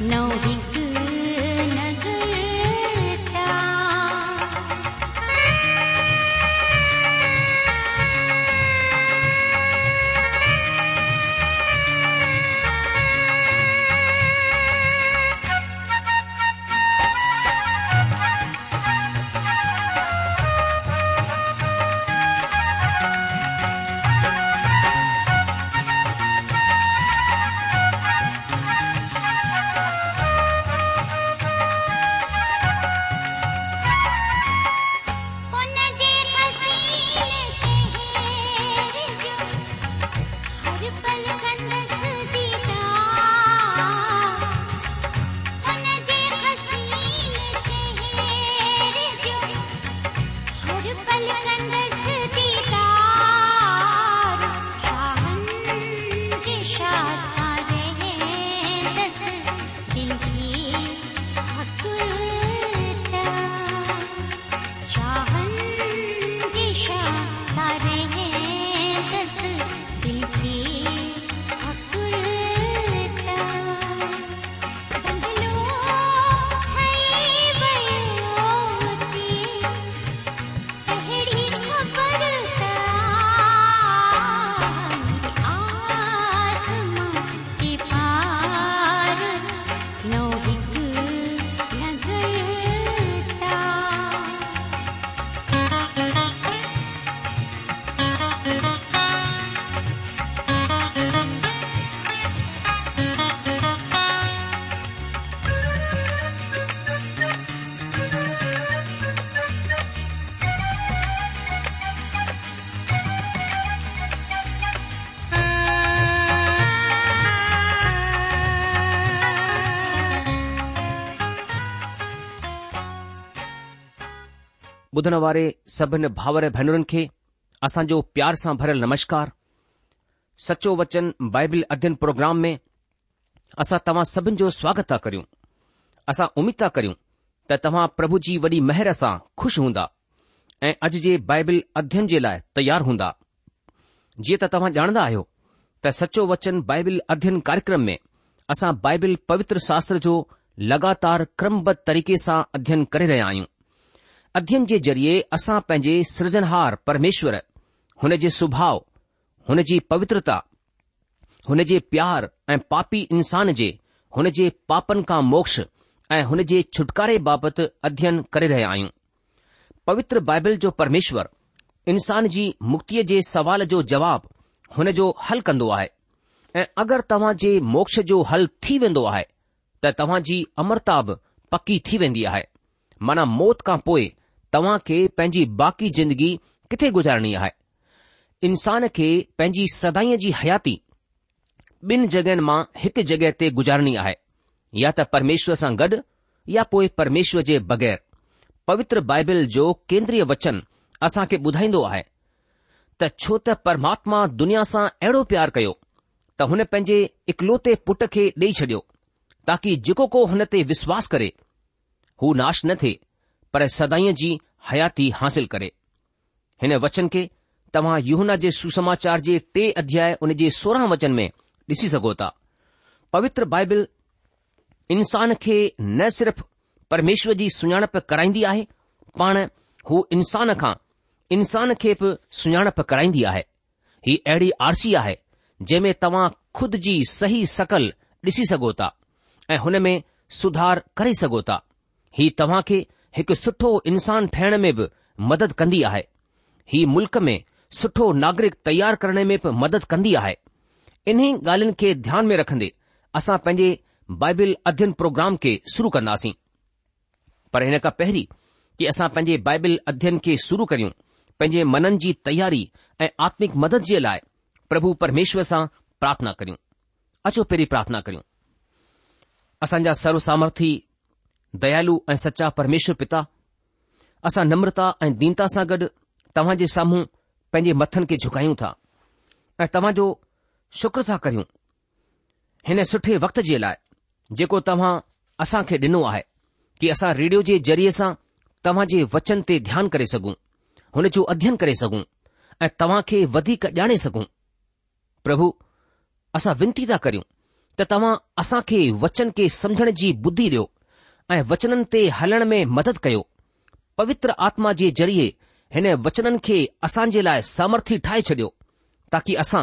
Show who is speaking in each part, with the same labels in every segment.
Speaker 1: No,
Speaker 2: ॿुधण वारे सभिनी भाउर भेनरुनि खे असांजो प्यार सां भरियल नमस्कार सचो वचन बाइबिल अध्यन प्रोग्राम में असां तव्हां सभिनि जो स्वागत था करियूं असां उमीद था करियूं त तव्हां प्रभु जी वॾी मेहर सां खु़शि हूंदा ऐं अॼु जे बाइबिल अध्ययन जे लाइ तयार हूंदा जीअं त तव्हां ॼाणंदा आहियो त सचो वचन बाइबिल अध्ययन कार्यक्रम में असां बाईबिल पवित्र शास्त्र जो लॻातार क्रमबद्ध तरीक़े सां अध्ययन करे रहिया आहियूं अध्ययन जे ज़रिए असां पंहिंजे सृजनहार परमेश्वर हुन जे स्वभाउ हुन जी पवित्रता हुन जे प्यार ऐं पापी इंसान जे हुन जे पापनि खां मोक्ष ऐं हुन जे छुटकारे बाबति अध्ययन करे रहिया आहियूं पवित्र बाइबल जो परमेश्वर इन्सान जी मुक्तीअ जे सवाल जो जवाब हुन जो हल कन्दो आहे ऐं अगरि तव्हां जे मोक्ष जो हल थी वेंदो आहे त तव्हां जी अमरता बि पकी थी वेंदी आहे माना मौत खां पोइ तव्हां खे पंहिंजी बाक़ी ज़िंदगी किथे गुज़ारणी आहे इंसान खे पंहिंजी सदाईअ जी हयाती ॿिनि जॻहियुनि मां हिकु जॻहि ते गुज़ारणी आहे या त परमेश्वर सां गॾु या पोइ परमेश्वर जे बग़ैर पवित्र बाइबल जो केंद्रीय वचन असां खे ॿुधाईंदो आहे त छो त परमात्मा दुनिया सां अहिड़ो प्यार कयो त हुन पंहिंजे इकलौते पुट खे ॾेई छडि॒यो ताकी जेको को हुन ते विश्वास करे हू नाश न थिए पर सदाईअ जी हयाती हासिल करे हिन वचन खे तव्हां यूहना जे सुसमाचार जे टे अध्याय उन जे सोरहं वचन में ॾिसी सघो था पवित्र बाइबिल इंसान खे न सिर्फ़ परमेश्वर जी सुञाणप कराईंदी आहे पाण हू इंसान खां इंसान खे बि सुञाणप कराईंदी आहे ही अहिड़ी आरसी आहे जंहिं में तव्हां खुद जी सही सकल ॾिसी सघो था ऐं हुन में सुधार करे सघो था हीउ तव्हां खे हिकु सुठो इंसान ठहिण में बि मदद कंदी आहे हीउ मुल्क़ में सुठो नागरिक तयार करण में बि मदद कंदी आहे इन्ही ॻाल्हिन खे ध्यान में रखंदे असां पंहिंजे बाइबल अध्ययन प्रोग्राम खे शुरू कंदासीं पर हिन खां पहिरीं कि असां पंहिंजे बाइबिल अध्यन खे शुरू करियूं पंहिंजे मननि जी तयारी ऐं आत्मिक मदद जे लाइ प्रभु परमेश्वर सां प्रार्थना करियूं अचो पहिरीं प्रार्थना करियूं असांजा सर्व सामर्थी दयालु ऐं सचा परमेश्वर पिता असां नम्रता ऐं दीनता सां गॾु तव्हां जे साम्हूं पंहिंजे मथनि खे झुकायूं था ऐं तव्हां जो शुक्र था करियूं हिन सुठे वक़्त जे लाइ जेको तव्हां असां खे ॾिनो आहे कि असां रेडियो जे ज़रिए सां तव्हां जे वचन ते ध्यानु करे सघूं हुन जो अध्यन करे सघूं ऐं तव्हां खे वधीक ॼाणे सघूं प्रभु असां विनती था करियूं त तव्हां असां खे वचन खे समुझण जी बुद्धी ॾियो ऐं वचननि ते हलण में मदद कयो पवित्र आत्मा जे ज़रिए हिन वचननि खे असां जे लाइ सामर्थी ठाहे छॾियो ताकी असां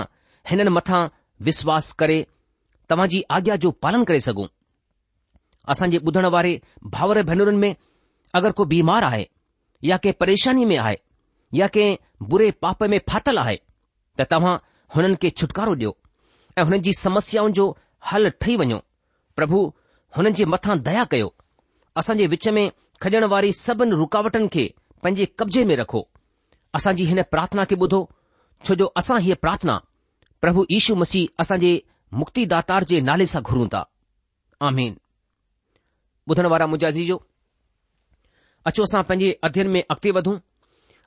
Speaker 2: हिननि मथां विश्वास करे तव्हां जी आज्ञा जो पालन करे सघूं असांजे ॿुधण वारे भाउर भेनरुनि में अगरि को बीमार आहे या कंहिं परेशानी में आहे या कंहिं बुरे पाप में फाथल आहे त तव्हां हुननि खे छुटकारो ॾियो ऐं हुननि जी समस्याऊं जो हल ठही वञो प्रभु हुननि जे मथां दया कयो असांजे विच में खॼण वारी सबनि रुकावटनि खे पंहिंजे कब्ज़े में रखो असांजी हिन प्रार्थना खे ॿुधो छो जो असां हीअ प्रार्थना प्रभु यीशू मसीह असांजे मुक्तिदातार जे नाले सां घुरूं था आमीन ॿुधण वारा अचो असां पंहिंजे अध्यन में अॻिते वधूं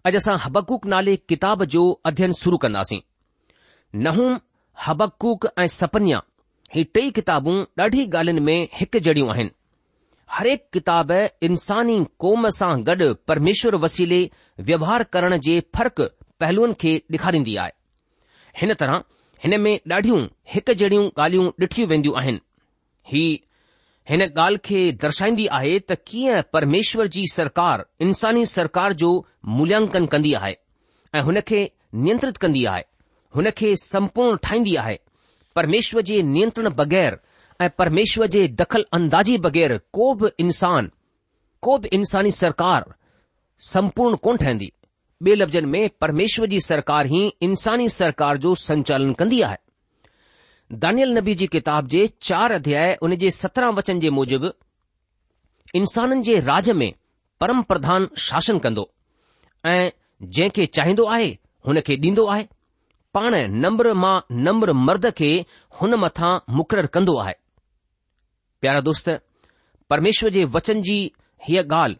Speaker 2: अॼु असां हबकूक नाले किताब जो अध्यन शुरू कंदासीं नहूम हबकूक ऐं सपन्या ही टई किताबूं ॾाढी ॻाल्हियुनि में हिकु जड़ियूं आहिनि हरेक किताब इंसानी क़ौम सां गॾु परमेश्वर वसीले व्यवहार करण जे फ़र्क़ पहलुअनि खे ॾेखारींदी आहे हिन तरह हिन में ॾाढियूं हिकु जहिड़ियूं ॻाल्हियूं ॾिठियूं वेंदियूं आहिनि ही हिन ॻाल्हि खे दर्शाईंदी आहे त कीअं परमेश्वर जी सरकार इंसानी सरकार जो मूल्यांकन कंदी आहे ऐं हुन खे नियंत्रित कंदी आहे हुन खे संपूर्ण ठाहींदी आहे परमेश्वर जे नियंत्रण बगैर ऐं परमेश्वर जे दख़ल अंदाज़ी बगै़र को बि इंसान को बि इंसानी सरकार संपूर्ण कोन ठहंदी ॿिए लफ़्ज़नि में परमेश्वर जी सरकार ई इंसानी सरकार जो संचालन कंदी आहे दानियल नबी जी किताब जे चार अध्याय उन जे सत्रहं वचन जे मुजिबि इंसाननि जे राज में परम प्रधान शासन कंदो ऐं जंहिंखे चाहींदो आहे हुन खे ॾींदो आहे पाण नम्र मां नम्र मर्द खे हुन मथां मुक़ररु कंदो आहे प्यारा दोस्त परमेश्वर जे वचन जी हीअ ॻाल्हि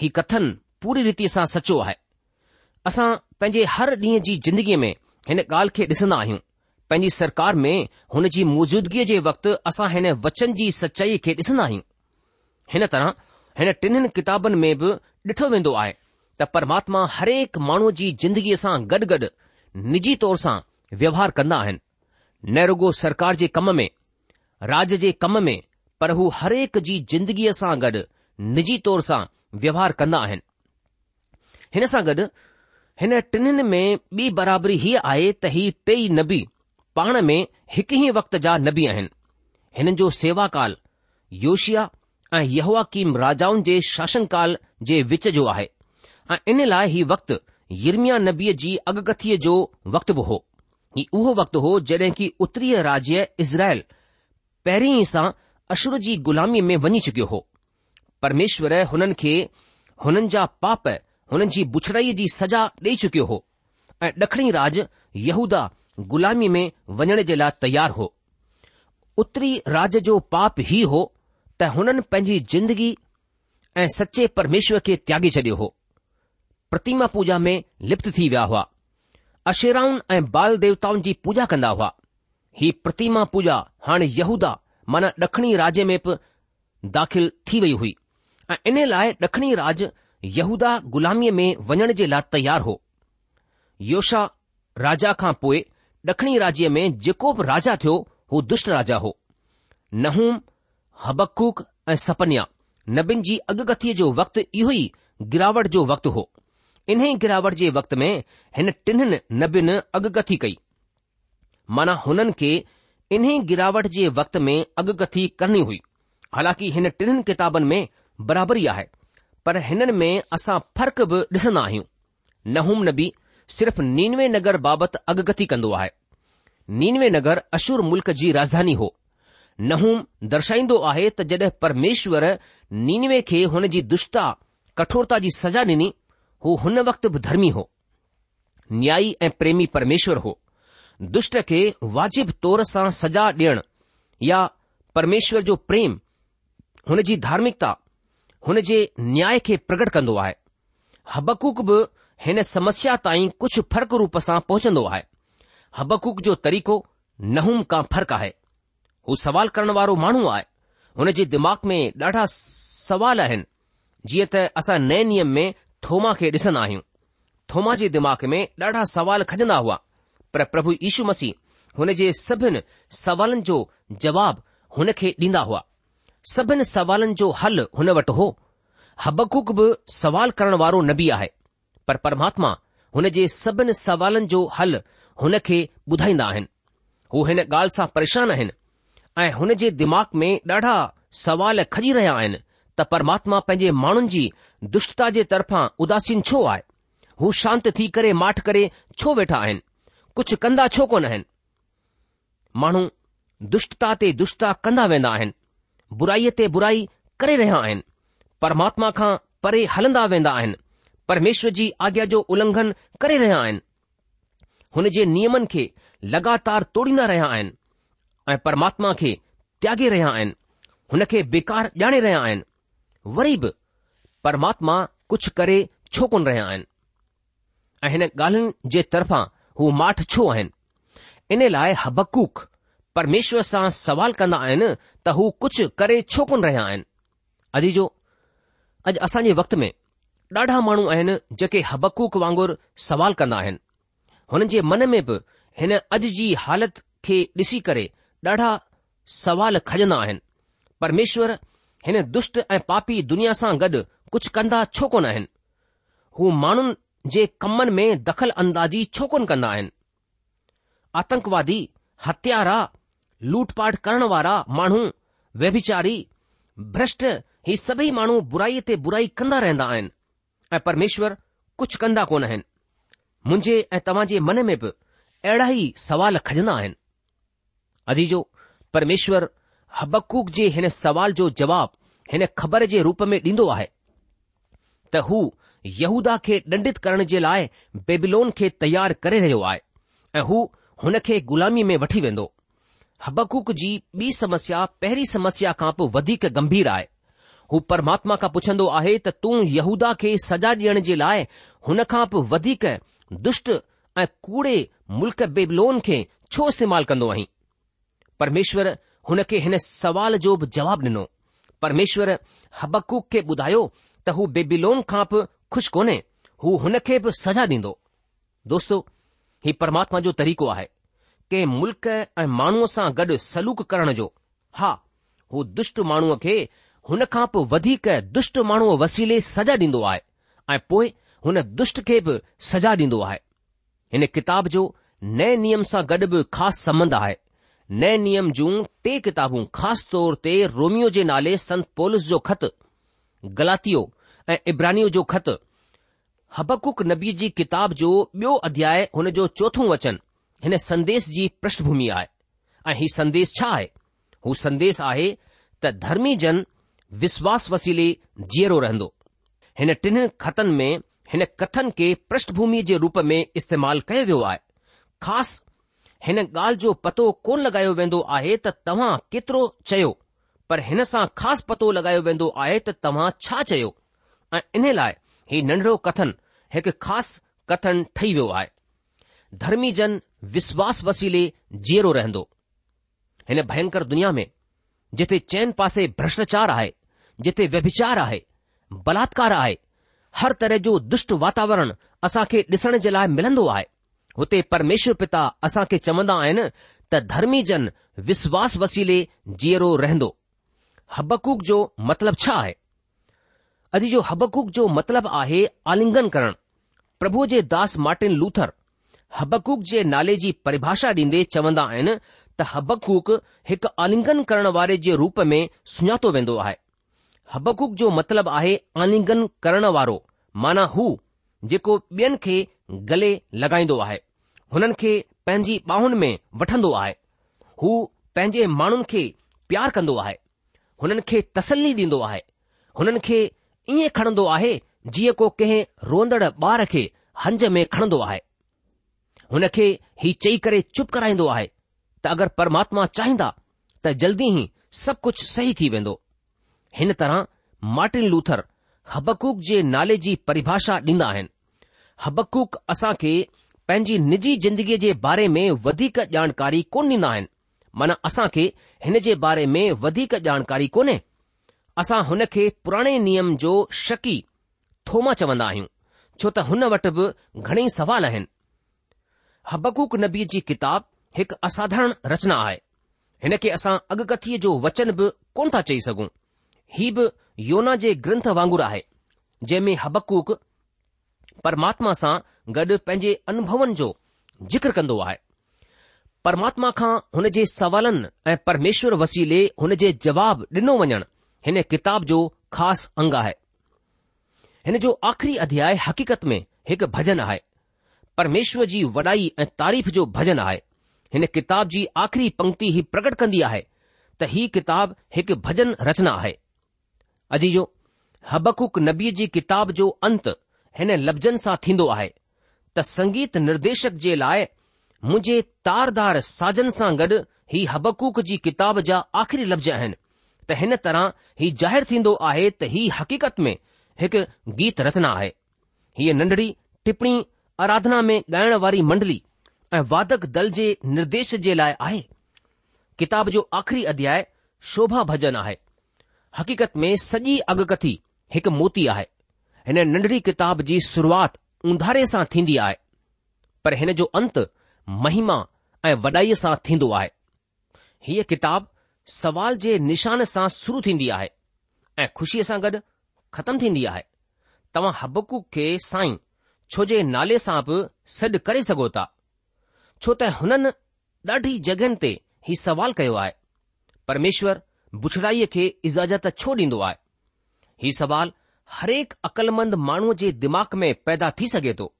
Speaker 2: हीउ कथन पूरी रीति सां सचो आहे असां पंहिंजे हर ॾींहं जी जिंदगीअ में हिन ॻाल्हि खे ॾिसंदा आहियूं पंहिंजी सरकार में हुन जी मौजूदगीअ जे वक़्तु असां हिन वचन जी सचाईअ खे ॾिसंदा आहियूं हिन तरह हिन टिन्हनि किताबनि में बि ॾिठो वेंदो आहे त परमात्मा हरेक माण्हूअ जी जिंदगीअ सां गॾु गॾु निजी तौर सां व्यवहार कंदा आहिनि नेहरूगो सरकार जे कम में राज जे कम में पर हू हरेक जी जिंदगीअ सां गॾु निजी तौर सां व्यवहार कंदा आहिनि हिन सां गॾु हिन टिननि में ॿी बराबरी हीअ आहे त ही टेई नबी पाण में हिकु ई वक़्त जा नबी आहिनि हिन जो सेवाकाल योशिया ऐं यहवाकीम राजाउनि जे शासनकाल जे विच जो आहे ऐं इन लाइ हीउ वक़्तु यरमिया नबीअ जी अॻकथीअ जो वक़्तु बि हो ही उहो वक़्तु हो जड॒हिं की उतरीय राज्य इज़राइल पहिरीं सां अशुर जी ग़ु़ुलामी में वञी चुकियो हो परमेश्वर हुननि खे हुननि जा पाप हुननि जी बुछड़ाई जी सज़ा ॾई चुकियो हो ऐं ड॒खणी राज यहूदा ग़ुलामी में वञण जे लाइ तयारु हो उत्तरी राज जो पाप ही हो त हुननि पंहिंजी जिंदगी ऐं सचे परमेश्वर खे त्यागे छडि॒यो हो प्रतिमा पूजा में लिप्त थी विया हुआ अशेराउनि ऐं बाल देवताउनि जी पूजा कंदा हुआ ही प्रतिमा पूजा हाणे यहूदा माना डखिणी राज्य में बि दाख़िल थी वई हुई ऐं इन लाइ ड॒खिणी राज यहूदा ग़ुलामीअ में वञण जे लाइ तयारु हो योशा राजा खां पोइ ड॒खणी राज्य में जेको बि राजा थियो हू दुष्ट राजा हो नहूम हबकूक ऐं सपन्या नबिन जी अॻकथीअ जो वक़्तु इहो ई गिरावट जो वक़्तु हो इन ई गिरावट जे वक़्त में हिन टिन्हनि नबीनि अॻकथी कई माना हुननि खे इन्ही गिरावट जे वक़्त में अॻकथी करणी हुई हालांकि हिन टिन किताबनि में बराबरी आहे पर हिननि में असां फ़र्क़ बि ॾिसंदा आहियूं नहूम नबी सिर्फ़ नीनवे नगर बाबति अॻकथी कंदो आहे नीनवे नगर अशुर मुल्क़ जी राजधानी हो नहूम दर्शाईंदो आहे त जड॒हिं परमेश्वर नीनवे खे हुन जी दुष्टा कठोरता जी सज़ा ॾिनी हू हुन वक़्त धर्मी हो न्याई ऐं प्रेमी परमेश्वर हो दुष्ट खे वाजिब तौर सां सजा ॾियण या परमेश्वर जो प्रेम हुन जी धार्मिकता हुन जे न्याय खे प्रगट कंदो आहे हबकूक बि हिन समस्या ताईं कुझु फ़र्क़ रूप सां पहुचंदो आहे हबकूक जो तरीक़ो नहूम खां फ़र्क़ु आहे हू सवाल करण वारो माण्हू आहे हुन जे दिमाग़ में ॾाढा सवाल आहिनि जीअं त असां नए नियम में थोमा खे ॾिसंदा आहियूं थोमा जे दिमाग़ में ॾाढा सवाल खजंदा हुआ पर प्रभु यीशू मसीह हुन जे सभिनि सवालनि जो जवाबु हुन खे ॾींदा हुआ सभिनि सवालनि जो हल हुन वटि हो हबक़ु बि सवाल करण वारो न बि आहे पर परमात्मा हुन जे सभिनि सवालनि जो हल हुन खे ॿुधाईंदा आहिनि हू हिन ॻाल्हि सां परेशान आहिनि ऐं हुन जे दिमाग़ में ॾाढा सवाल खजी रहिया आहिनि त परमात्मा पंहिंजे माण्हुनि जी दुष्टता जे तरफां उदासीन छो आहे हू शांति थी करे माठ करे छो वेठा आहिनि कुझु कंदा छो कोन आहिनि माण्हू दुष्टता ते दुष्टता कंदा वेंदा आहिनि बुराईअ ते बुराई करे रहिया आहिनि परमात्मा खां परे हलंदा वेंदा आहिनि परमेश्वर जी आज्ञा जो उल्लंघन करे रहिया आहिनि हुन जे नियमन खे लगातार तोड़ींदा रहिया आहिनि ऐं परमात्मा खे त्यागे रहिया आहिनि हुन खे बेकार ॼाणे रहिया आहिनि वरी बि परमात्मा कुझु करे छो कोन रहिया आहिनि ऐं हिन ॻाल्हियुनि जे तरफ़ां हू माठ छो आहिनि इन लाइ हबकूक परमेश्वर सां सवाल कंदा आहिनि त हू कुझु करे छो कोन रहिया आहिनि अजी जो अॼु असांजे वक़्त में ॾाढा माण्हू आहिनि जेके हबकूक हबक़ूक़ुर सवाल कंदा आहिनि हुननि जे मन में बि हिन अॼु जी हालति खे ॾिसी करे ॾाढा सवाल खजंदा आहिनि परमेश्वर हिन दुष्ट ऐं पापी दुनिया सां गॾु कुझु कंदा छो कोन आहिनि हू माण्हुनि जे कमनि में दख़ल अंदाजी छो कोन कंदा आहिनि आतंकवादी हत्यारा, लूटपाट पाट करण वारा माण्हू वैभिचारी भ्रष्ट ई सभई माण्हू बुराईअ ते बुराई कंदा रहंदा आहिनि ऐं परमेश्वर कुझु कंदा कोन आहिनि मुंहिंजे ऐं तव्हांजे मन में बि अहिड़ा ई सवाल खजंदा आहिनि अजीजो परमेश्वर हबकूक जे हिन सवाल जो जवाबु हिन ख़बर जे रूप में ॾींदो आहे त हू यहूदा खे दंडित करण जे लाइ बेबिलोन खे तयार करे रहियो आहे ऐं हू हुन खे ग़ुलामी में वठी वेंदो हबकूक जी ॿी समस्या पहिरीं समस्या खां पोइ वधीक गंभीर आहे हू परमात्मा खां पुछंदो आहे त तूं यहूदा खे सजा ॾियण जे लाइ हुन खां बि वधीक दुष्ट ऐं कूड़े मुल्क बेबलोन खे छो इस्तेमालु कंदो आहीं परमेश्वर हुन खे हिन सवाल जो बि जवाबु ॾिनो परमेश्वर हबकूक खे ॿुधायो त हू बेबिलोन खां बि ख़ुशि कोन्हे हू हुन खे बि सजा ॾींदो दोस्तो ही परमात्मा जो तरीक़ो आहे कंहिं मुल्क़ ऐं माण्हूअ सां गॾु सलूक करण जो हा हू दुष्ट माण्हूअ खे हुन खां पोइ वधीक दुष्ट माण्हूअ वसीले सजा ॾींदो आहे ऐं पोइ हुन दुष्ट खे बि सजा ॾींदो आहे हिन किताब जो नए नियम सां गॾु बि ख़ासि संबंध आहे नए नियम जूं टे किताबूं ख़ासि तौर ते रोमियो जे नाले संत पोलिस जो ख़तु गलातियो ऐं इब्रानियू जो ख़तु हबकुक नबी जी किताब जो बि॒यो अध्याय हुन जो चोथो वचन हिन संदेश जी प्रषष्ठ आहे ऐं हीउ संदेश छा आहे हू संदेश आहे त धर्मीजन विश्वास वसीले जीअरो रहंदो हिन टिन ख़तनि में हिन कथन खे पृष्ठ जे रूप में इस्तेमाल कयो वियो आहे ख़ासि हिन ॻाल्हि जो पतो कोन लॻायो वेंदो आहे त तव्हां केतिरो चयो पर हिन सां ख़ासि पतो लॻायो वेंदो आहे त तव्हां छा चयो ऐं इन लाइ ही नंढड़ो कथन हिकु ख़ासि कथन ठही वियो आहे धर्मी जन विश्वास वसीले जीअरो रहंदो हिन भयंकर दुनिया में जिथे चैन पासे भ्रष्टाचार आहे जिथे व्यभिचार आहे बलात्कार आहे हर तरह जो दुष्ट वातावरण असां खे ॾिसण जे लाइ मिलंदो आहे हुते परमेश्वर पिता असां खे चवंदा आहिनि त धर्मी जन विश्वास वसीले जीअरो रहंदो हबकूक जो मतिलबु छा आहे अॼु जो हबक़ूक जो मतिलबु आहे आलिंगन करणु प्रभु जे दास मार्टिन लूथर हबकूक जे नाले जी परिभाषा ॾींदे चवंदा आहिनि त हबकूक हिकु आलिंगन करण वारे जे रूप में सुञातो वेंदो आहे हबकूक जो मतिलबु आहे आलिंगन करण वारो माना हू जेको ॿियनि खे गले लॻाईंदो आहे हुननि खे पंहिंजी ॿाहुनि में वठंदो आहे हू पंहिंजे माण्हुनि खे प्यार कंदो आहे हुननि खे तसली ॾींदो आहे हुननि खे ईअं खणंदो आहे जीअं को कंहिं रोंदड़ ॿार खे हंज में खणंदो आहे हुन खे ही चई करे चुप कराईंदो आहे त अगरि परमात्मा चाहींदा त जल्दी ई सभु कुझु सही थी वेंदो हिन तरह मार्टिन लूथर हबकूक जे नाले जी परिभाषा ॾींदा आहिनि हबकूक असां खे पंहिंजी निजी जिंदगीअ जे बारे में वधीक ॼाणकारी कोन ॾींदा आहिनि माना असां खे हिन जे बारे में वधीक जानकारी कोन्हे असां हुन खे पुराणे नियम जो शकी थोमा चवंदा आहियूं छो त हुन वटि बि घणेई सवाल आहिनि हबकूक नबी जी किताब हिकु असाधारण रचना आहे हिन खे असां अगकथीअ जो वचन बि कोन था चई सघूं ही बि योना जे ग्रंथ वांगुरु आहे जंहिं में परमात्मा सां गॾु पंहिंजे अनुभवनि जो ज़िक्र कंदो आहे परमात्मा खां हुन जे सवालनि ऐं परमेश्वर वसीले हुन जे जवाब ॾिनो वञणु हिन किताब जो ख़ासि अंग आहे हिन जो आख़िरी अध्याय हक़ीक़त में हिकु भजन आहे परमेश्वर जी वॾाई ऐं तारीफ़ जो भजन आहे हिन किताब जी आख़िरी पंक्ति ही प्रकट कंदी आहे त ही किताब हिकु भजन रचना आहे अजीजो हबकुक नबी जी किताबु जो अंत हिन लफ़्ज़नि सां थींदो आहे त संगीत निर्देशक जे लाइ मुंहिंजे तारदार साज़न सां गॾु ही हबक़ुक जी किताब जा आख़िरी लफ़्ज़ आहिनि त हिन तरह ही ज़ाहिरु थींदो आहे त ही हक़ीक़त में हिकु गीत रचना आहे हीअ नंढड़ी टिपणी आराधना में ॻाइण वारी मंडली ऐं वादक दल जे निर्देश जे लाइ आहे किताब जो आख़िरी अध्याय शोभा भजन आहे हक़ीक़त में सॼी अॻकथी हिकु मोती आहे हिन नंढड़ी किताब जी शुरूआत उंधारे सां थींदी आहे पर हिन जो अंत महिमा ऐं वॾाईअ सां थींदो आहे हीअ किताबु सवाल जे निशान सां शुरू थींदी आहे ऐं ख़ुशीअ सां गॾु ख़तमु थींदी आहे तव्हां हबकू खे साईं छो जे नाले सां बि सॾु करे सघो था छो त हुननि ॾाढी जॻहियुनि ते हीउ सवाल कयो आहे परमेश्वर बुछड़ाईअ खे इज़ाज़त छो ॾींदो आहे हीउ सवाल हरेक अक़लमंद माण्हूअ जे दिमाग़ में पैदा थी सघे थो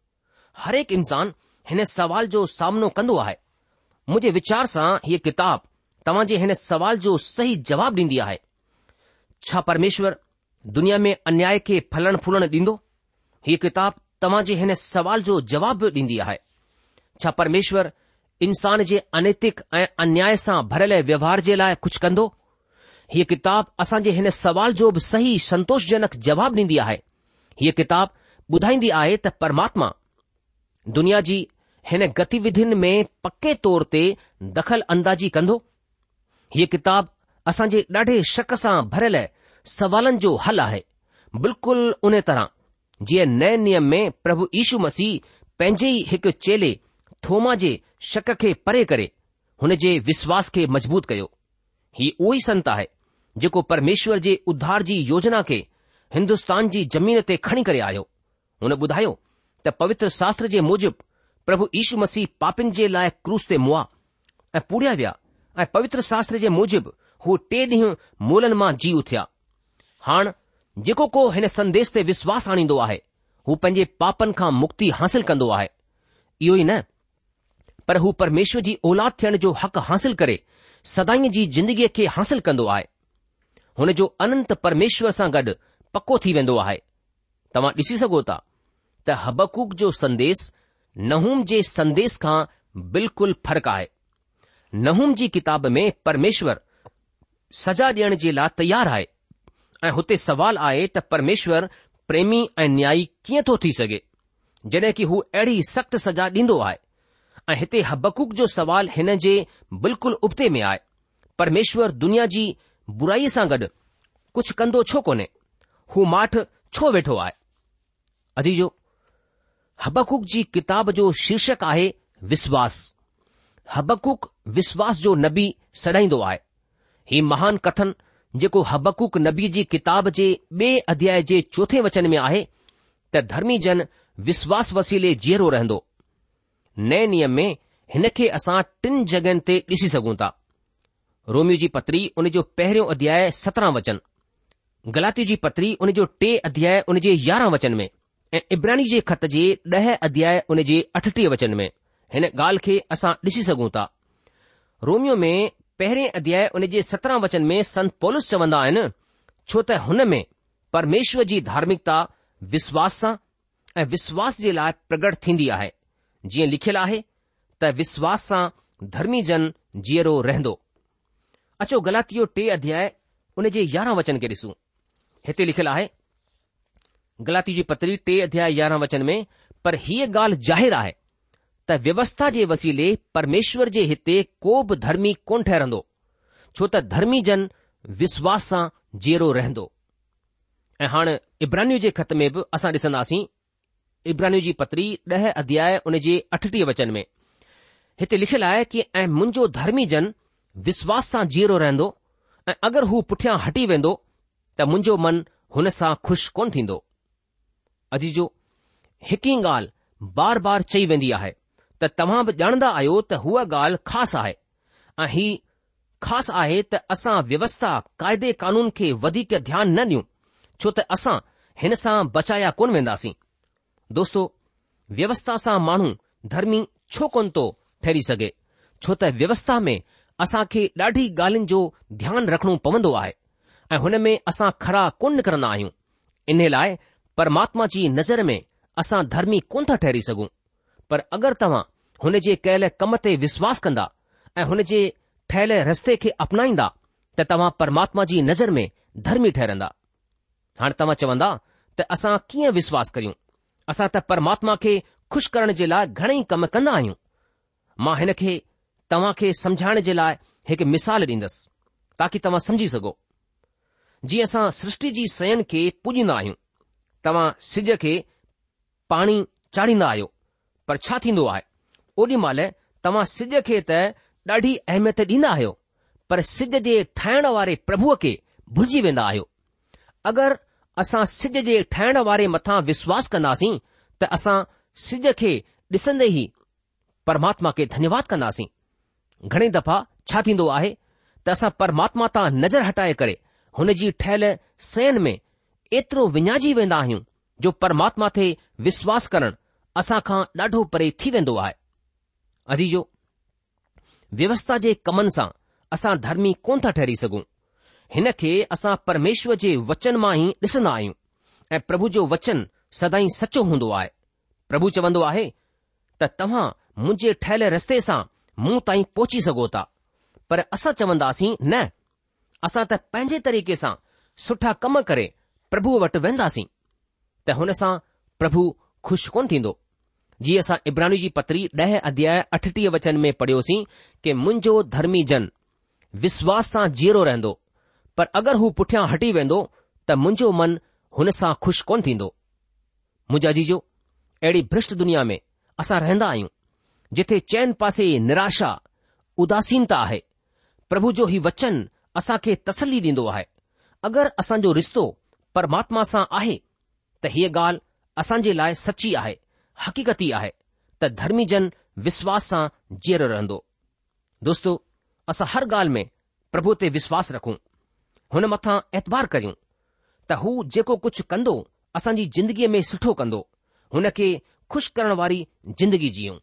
Speaker 2: हरेक इंसान हिन सवाल जो सामनो कंदो आहे मुंहिंजे वीचार सां हीअ किताबु तव्हांजे हिन सवाल जो सही जवाबु ॾींदी आहे छा परमेश्वरु दुनिया में अन्याय खे फलणु फुलण ॾींदो ही किताबु तव्हांजे हिन सवाल जो जवाब ॾींदी आहे छा परमेश्वरु इंसान जे अनैतिक ऐं अन्याय सां भरियल व्यवहार जे लाइ कुझु कंदो ही किताबु असांजे हिन सवाल जो बि सही संतोषजनक जवाबु ॾींदी आहे हीअ किताबु ॿुधाईंदी आहे त परमात्मा दुनिया जी हिन गतिविधिनि में पके तौर ते दख़ल अंदाज़ी कंदो हीअ क़िताब असां जे ॾाढे शक सां भरियल सवालनि जो हल आहे बिल्कुलु उन तरह जीअं नए नियम में प्रभु यीशू मसीह पंहिंजे ई हिकु चेले थोमा जे शक खे परे करे हुन जे विश्वास खे मजबूत कयो ही उहो ई संत आहे जेको परमेश्वर जे उद्धार जी योजना खे हिन्दुस्तान जी ज़मीन ते खणी करे आयो हुन ॿुधायो त पवित्र शास्त्र जे मूजिबि प्रभु यीशू मसीह पापिन जे लाइ क्रूस ते मुआ ऐं पूरिया विया ऐं पवित्र शास्त्र जे मुजिबि हू टे ॾींहं मोलनि मां जीव थिया हाण जेको को हिन संदेश ते विश्वास आणींदो आहे हू पंहिंजे पापनि खां मुक्ति हासिल कंदो आहे इहो ई न पर हू परमेश्वर जी औलाद थियण जो हक़ु हासिल करे सदाईअ जी ज़िंदगीअ खे हासिल कंदो आहे हुन जो अनंत परमेश्वर सां गॾु पको थी वेंदो आहे तव्हां ॾिसी सघो था त हबकूक जो संदेस नहूम जे संदेस खां बिल्कुलु फ़र्क़ु आहे नहुम जी किताब में परमेश्वर सजा डि॒यण जे लाइ तयारु आहे ऐं हुते सुवाल आहे त परमेश्वरु प्रेमी ऐं न्याई कीअं थो थी सघे जड॒हिं की हू अहिड़ी सख़्तु सजा ॾींदो आहे ऐं हिते हबकूक जो सवालु हिन जे बिल्कुलु उबते में आहे परमेश्वर दुनिया जी बुराईअ सां गॾु कुझु कंदो छो कोन्हे हू माठ छो वेठो आहे अजीजो हबकूक जी किताब जो शीर्षक आहे विश्वासु हबक़ुक विश्वासु जो नबी सॾाईंदो आहे ही महान कथन जेको हबक़ु नबी जी किताब जे ॿिए अध्याय जे चोथे वचन में आहे त धर्मीजन विश्वासु वसीले जीअरो रहंदो नए नियम में हिन खे असां टिन जगहिनि ते ॾिसी सघूं था रोमियो जी पतरी उनजो पहिरियों अध्याय सत्रहं वचन गलाती जी पतरी उनजो टे अध्याय उन जे यारहं वचन में ऐं इब्राहिणी जे ख़त जे ॾह अध्याय उन जे अठटीह वचन में हिन ॻाल्हि खे असां ॾिसी सघूं था रोमियो में पहिरें अध्याय उन जे सत्रहं वचन में संत पॉलिस चवंदा आहिनि छो त हुन में परमेश्वर जी धार्मिकता विश्वास सां ऐं विश्वास जे लाइ प्रगट थींदी आहे जीअं लिखियलु आहे त विश्वास सां धर्मी जन जीअरो रहंदो अचो गलातियो टे अध्याय उन जे यारहं वचन खे ॾिसूं हिते लिखियलु आहे गलाती जी पतरी टे अध्याय यारहं वचन में पर हीअ ॻाल्हि ज़ाहिरु आहे त व्यवस्था जे वसीले परमेश्वर जे हिते को बि धर्मी कोन ठहरंदो छो त धर्मी जन विश्वास सां जेरो रहंदो ऐं हाणे इब्रानियू जे ख़त में बि असां ॾिसंदासीं इब्रानियू जी पत्री ॾह अध्याय उन जे अठटीह वचन में हिते लिखियलु आहे की ऐं मुंहिंजो धर्मी जन विश्वास सां जीअरो रहंदो ऐं अगरि हू पुठियां हटी वेंदो त मुंहिंजो मन हुन सां खु़शि कोन थींदो अजीजो हिकु ई ॻाल्हि बार बार चई वेंदी आहे त तव्हां बि ॼाणंदा आहियो त हूअ ॻाल्हि ख़ासि आहे ऐं ही ख़ासि आहे त असां व्यवस्था क़ाइदे कानून खे वधीक ध्यानु न ॾियूं छो त असां हिन सां बचाया कोन वेंदासीं दोस्तो व्यवस्था सां माण्हू धर्मी छो कोन थो ठहरी सघे छो त व्यवस्था में असां खे ॾाढी ॻाल्हियुनि जो ध्यानु रखणो पवंदो आहे ऐं हुन में असां खड़ा कोन निकरंदा आहियूं इन लाइ परमात्मा जी नज़र में असां धर्मी कोन था ठहरी सघूं पर अगरि तव्हां हुन जे कयल कम ते विश्वास कंदा ऐं हुन जे ठहियल रस्ते खे अपनाईंदा त तव्हां परमात्मा जी नज़र में धर्मी ठहिरंदा हाणे तव्हां चवंदा त असां कीअं विश्वास करियूं असां त परमात्मा खे खु़शि करण जे लाइ घणेई कम कंदा आहियूं मां हिन खे तव्हां खे समझाइण जे लाइ हिकु मिसाल ॾींदुसि ताकी तव्हां समझी सघो जीअं असां सृष्टि जी सयन खे पूॼींदा आहियूं तव्हां सिज खे पाणी चाढ़ींदा आहियो पर छा थींदो आहे ओॾी महिल तव्हां सिज खे त ॾाढी अहमियत ॾींदा आहियो पर सिज जे ठाहिण वारे प्रभुअ खे भुलिजी वेंदा आहियो अगरि असां सिज जे ठाहिण वारे मथां विश्वास कंदासीं त असां सिज खे ॾिसंदे ई परमात्मा खे धन्यवाद कंदासीं घणे दफ़ा छा थींदो आहे त असां परमात्मा तां नज़र हटाए करे हुन जी ठहियल सयन में एतिरो विञाइजी वेंदा आहियूं जो परमात्मा ते विश्वास करणु असां खां ॾाढो परे थी वेंदो आहे अदीजो व्यवस्था जे कमनि सां असां धर्मी कोन था ठहरी सघूं हिन खे असां परमेश्वर जे वचन मां ई ॾिसंदा आहियूं ऐं प्रभु जो वचन सदाई सचो हूंदो आहे प्रभु चवंदो आहे त तव्हां मुंहिंजे ठहियल रस्ते सां मूं ताईं पहुची सघो था पर असां चवंदासीं न असां त पंहिंजे तरीक़े सां सुठा कम करे प्रभु वटि वेंदासीं त हुन सां प्रभु खु़शि कोन थींदो जीअं असां इब्राहन जी पतरी ॾह अध्याय अठटीह वचन में पढ़ियोसीं कि मुंहिंजो धर्मी जन विश्वास सां जीअरो रहंदो पर अगरि हू पुठियां हटी वेंदो त मुंहिंजो मन हुन सां खु़शि कोन थींदो मुंहिंजा जी अहिड़ी भ्रष्ट दुनिया में असां रहंदा आहियूं जिथे चैन पासे निराशा उदासीनता आहे प्रभु जो हीउ वचन असां खे तसल्ली डि॒न्दो आहे अगरि असांजो रिश्तो परमात्मा सां आहे त हीअ ॻाल्हि असांजे लाइ सची आहे हक़ीक़ती आहे त जन विश्वास सां जीअरो रहंदो दोस्तो असां हर ॻाल्हि में प्रभु ते विश्वास रखूं हुन मथां एतवार करियूं त हू जेको कुझु कंदो असांजी जिंदगीअ में सुठो कंदो हुन खे खु़शि करण वारी जिंदगी जीऊं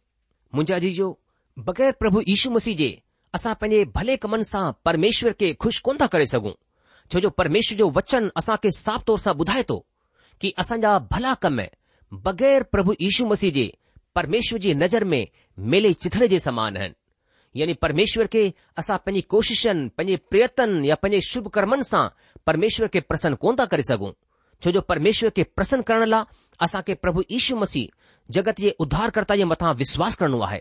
Speaker 2: मुंहिंजा जीजो बग़ैर प्रभु यीशू मसीह जे असां पंहिंजे भले कमनि सां परमेश्वर खे खु़शि कोन था करे सघूं छो जो परमेश्वर जो वचन असां खे साफ़ तौर सां ॿुधाए थो की असांजा भला कम बग़ैर प्रभु यीशु मसीह जे परमेश्वर जी नज़र में मेले चिथड़े जे समान आहिनि यानि परमेश्वर खे असां पंहिंजी कोशिशनि पंहिंजे प्रयतन या पंहिंजे शुभ कर्मनि सां परमेश्वर खे प्रसन्न कोन था करे सघूं छो जो परमेश्वर खे पसन्न करण लाइ असांखे प्रभु यीशु मसीह जगत जे उद्धार जे मथां विश्वासु करणो आहे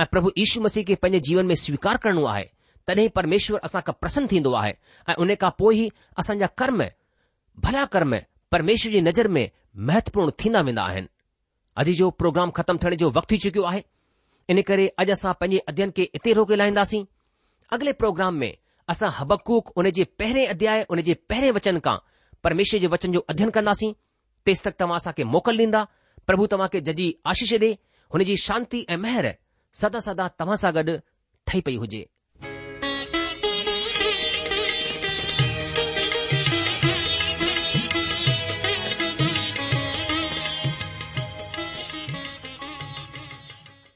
Speaker 2: ऐं प्रभु यीशु मसीह खे पंहिंजे जीवन में स्वीकार करणो आहे तॾहिं परमेश्वर असां खां पसन्न थींदो आहे ऐं उन खां पोइ ई असांजा कर्म भला कर्म परमेश्वर जी नज़र में महत्वपूर्ण थींदा वेंदा आहिनि अॼु जो प्रोग्राम ख़तमु थियण जो वक़्तु थी चुकियो आहे इन करे अॼु असां पंहिंजे अध्यन खे इते रोके लाहींदासीं अॻिले प्रोग्राम में असां हबकूक उन जे पहिरें अध्याय उन जे पहिरें वचन खां परमेश्वर जे वचन जो अध्ययन कंदासीं तेसि तक तव्हां असांखे मोकल ॾींदा प्रभु तव्हां खे जजी आशीष ॾे हुन जी शांती ऐं मेहर सदा सदा तव्हां सां गॾु ठही पई हुजे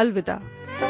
Speaker 3: अलविदा